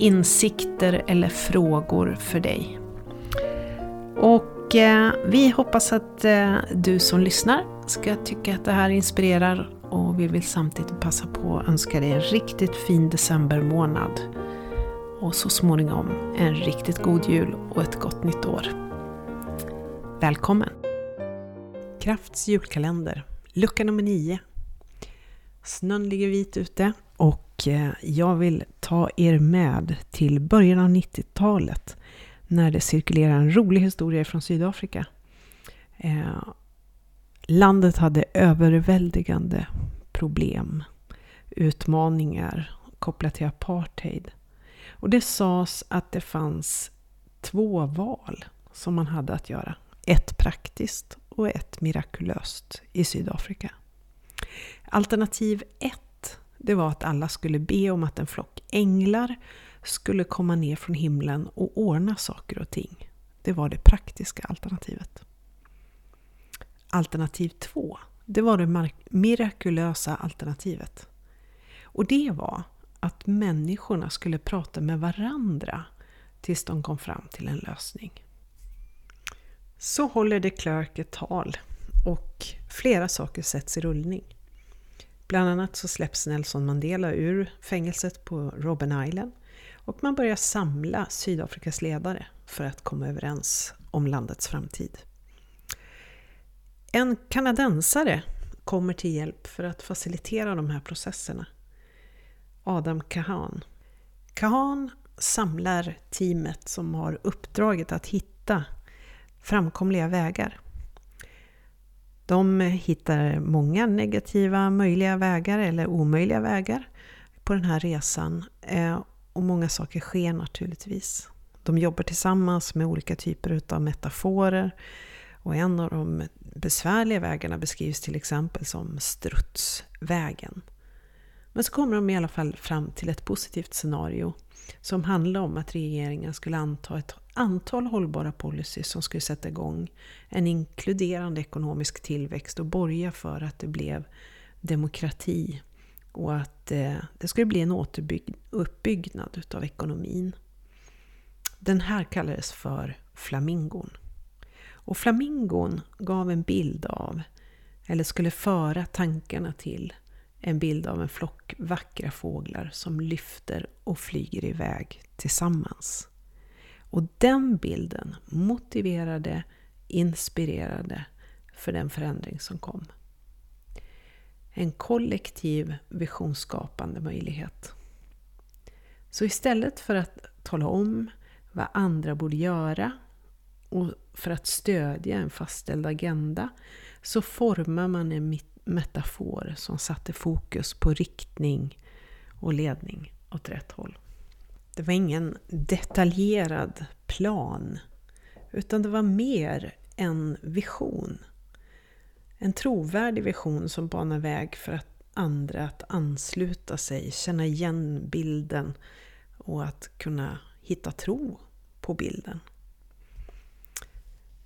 insikter eller frågor för dig. Och eh, vi hoppas att eh, du som lyssnar ska tycka att det här inspirerar och vi vill samtidigt passa på att önska dig en riktigt fin decembermånad. Och så småningom en riktigt god jul och ett gott nytt år. Välkommen! Krafts julkalender, lucka nummer 9. Snön ligger vit ute och eh, jag vill ta er med till början av 90-talet när det cirkulerar en rolig historia från Sydafrika. Eh, landet hade överväldigande problem, utmaningar kopplat till apartheid. Och det sades att det fanns två val som man hade att göra. Ett praktiskt och ett mirakulöst i Sydafrika. Alternativ 1 det var att alla skulle be om att en flock änglar skulle komma ner från himlen och ordna saker och ting. Det var det praktiska alternativet. Alternativ två, det var det mirakulösa alternativet. Och det var att människorna skulle prata med varandra tills de kom fram till en lösning. Så håller de Klerk ett tal och flera saker sätts i rullning. Bland annat så släpps Nelson Mandela ur fängelset på Robben Island och man börjar samla Sydafrikas ledare för att komma överens om landets framtid. En kanadensare kommer till hjälp för att facilitera de här processerna. Adam Kahan. Kahan samlar teamet som har uppdraget att hitta framkomliga vägar. De hittar många negativa möjliga vägar eller omöjliga vägar på den här resan. Eh, och många saker sker naturligtvis. De jobbar tillsammans med olika typer av metaforer. Och en av de besvärliga vägarna beskrivs till exempel som strutsvägen. Men så kommer de i alla fall fram till ett positivt scenario som handlar om att regeringen skulle anta ett antal hållbara policies som skulle sätta igång en inkluderande ekonomisk tillväxt och borga för att det blev demokrati och att eh, det skulle bli en återuppbyggnad utav ekonomin. Den här kallades för flamingon. Och flamingon gav en bild av, eller skulle föra tankarna till, en bild av en flock vackra fåglar som lyfter och flyger iväg tillsammans. Och den bilden motiverade, inspirerade för den förändring som kom. En kollektiv visionsskapande möjlighet. Så istället för att tala om vad andra borde göra och för att stödja en fastställd agenda så formar man en metafor som satte fokus på riktning och ledning åt rätt håll. Det var ingen detaljerad plan, utan det var mer en vision. En trovärdig vision som banar väg för att andra att ansluta sig, känna igen bilden och att kunna hitta tro på bilden.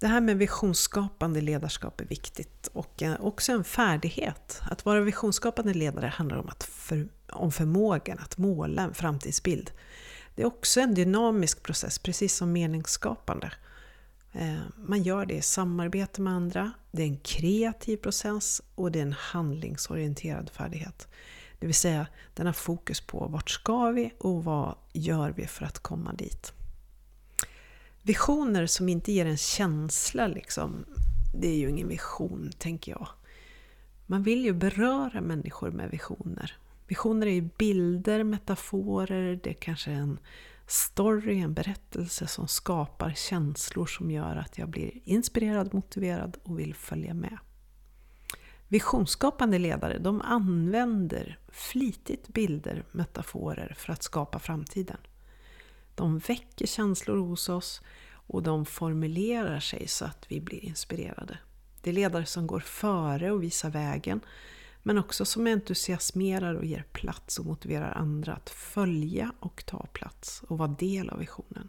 Det här med visionsskapande ledarskap är viktigt och eh, också en färdighet. Att vara visionsskapande ledare handlar om, att för, om förmågan att måla en framtidsbild. Det är också en dynamisk process, precis som meningsskapande. Eh, man gör det i samarbete med andra, det är en kreativ process och det är en handlingsorienterad färdighet. Det vill säga, den har fokus på vart ska vi och vad gör vi för att komma dit. Visioner som inte ger en känsla, liksom, det är ju ingen vision, tänker jag. Man vill ju beröra människor med visioner. Visioner är ju bilder, metaforer, det är kanske en story, en berättelse som skapar känslor som gör att jag blir inspirerad, motiverad och vill följa med. Visionsskapande ledare de använder flitigt bilder, metaforer för att skapa framtiden. De väcker känslor hos oss och de formulerar sig så att vi blir inspirerade. Det är ledare som går före och visar vägen men också som entusiasmerar och ger plats och motiverar andra att följa och ta plats och vara del av visionen.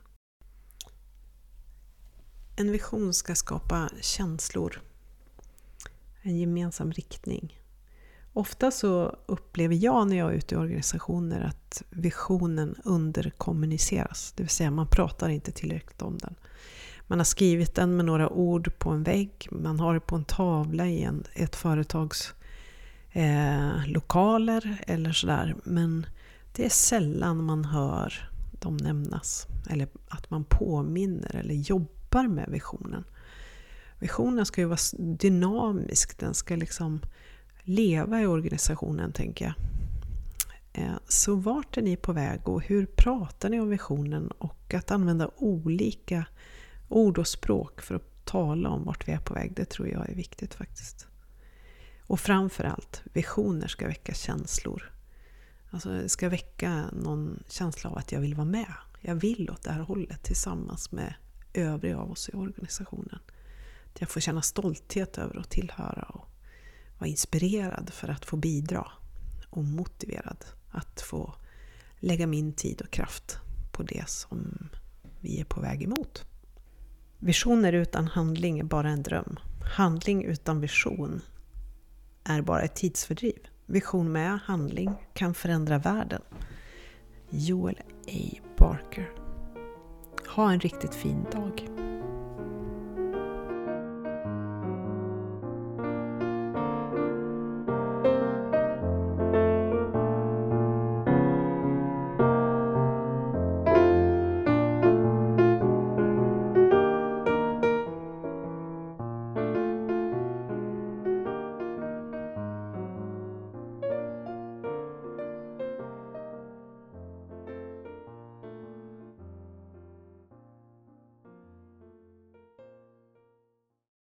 En vision ska skapa känslor, en gemensam riktning. Ofta så upplever jag när jag är ute i organisationer att visionen underkommuniceras. Det vill säga man pratar inte tillräckligt om den. Man har skrivit den med några ord på en vägg, man har det på en tavla i en, ett företags eh, lokaler eller sådär. Men det är sällan man hör dem nämnas. Eller att man påminner eller jobbar med visionen. Visionen ska ju vara dynamisk, den ska liksom leva i organisationen tänker jag. Eh, så vart är ni på väg och hur pratar ni om visionen och att använda olika ord och språk för att tala om vart vi är på väg, det tror jag är viktigt faktiskt. Och framförallt, visioner ska väcka känslor. Alltså det ska väcka någon känsla av att jag vill vara med. Jag vill åt det här hållet tillsammans med övriga av oss i organisationen. Att jag får känna stolthet över att tillhöra och vara inspirerad för att få bidra. Och motiverad att få lägga min tid och kraft på det som vi är på väg emot. Visioner utan handling är bara en dröm. Handling utan vision är bara ett tidsfördriv. Vision med handling kan förändra världen. Joel A. Barker. Ha en riktigt fin dag.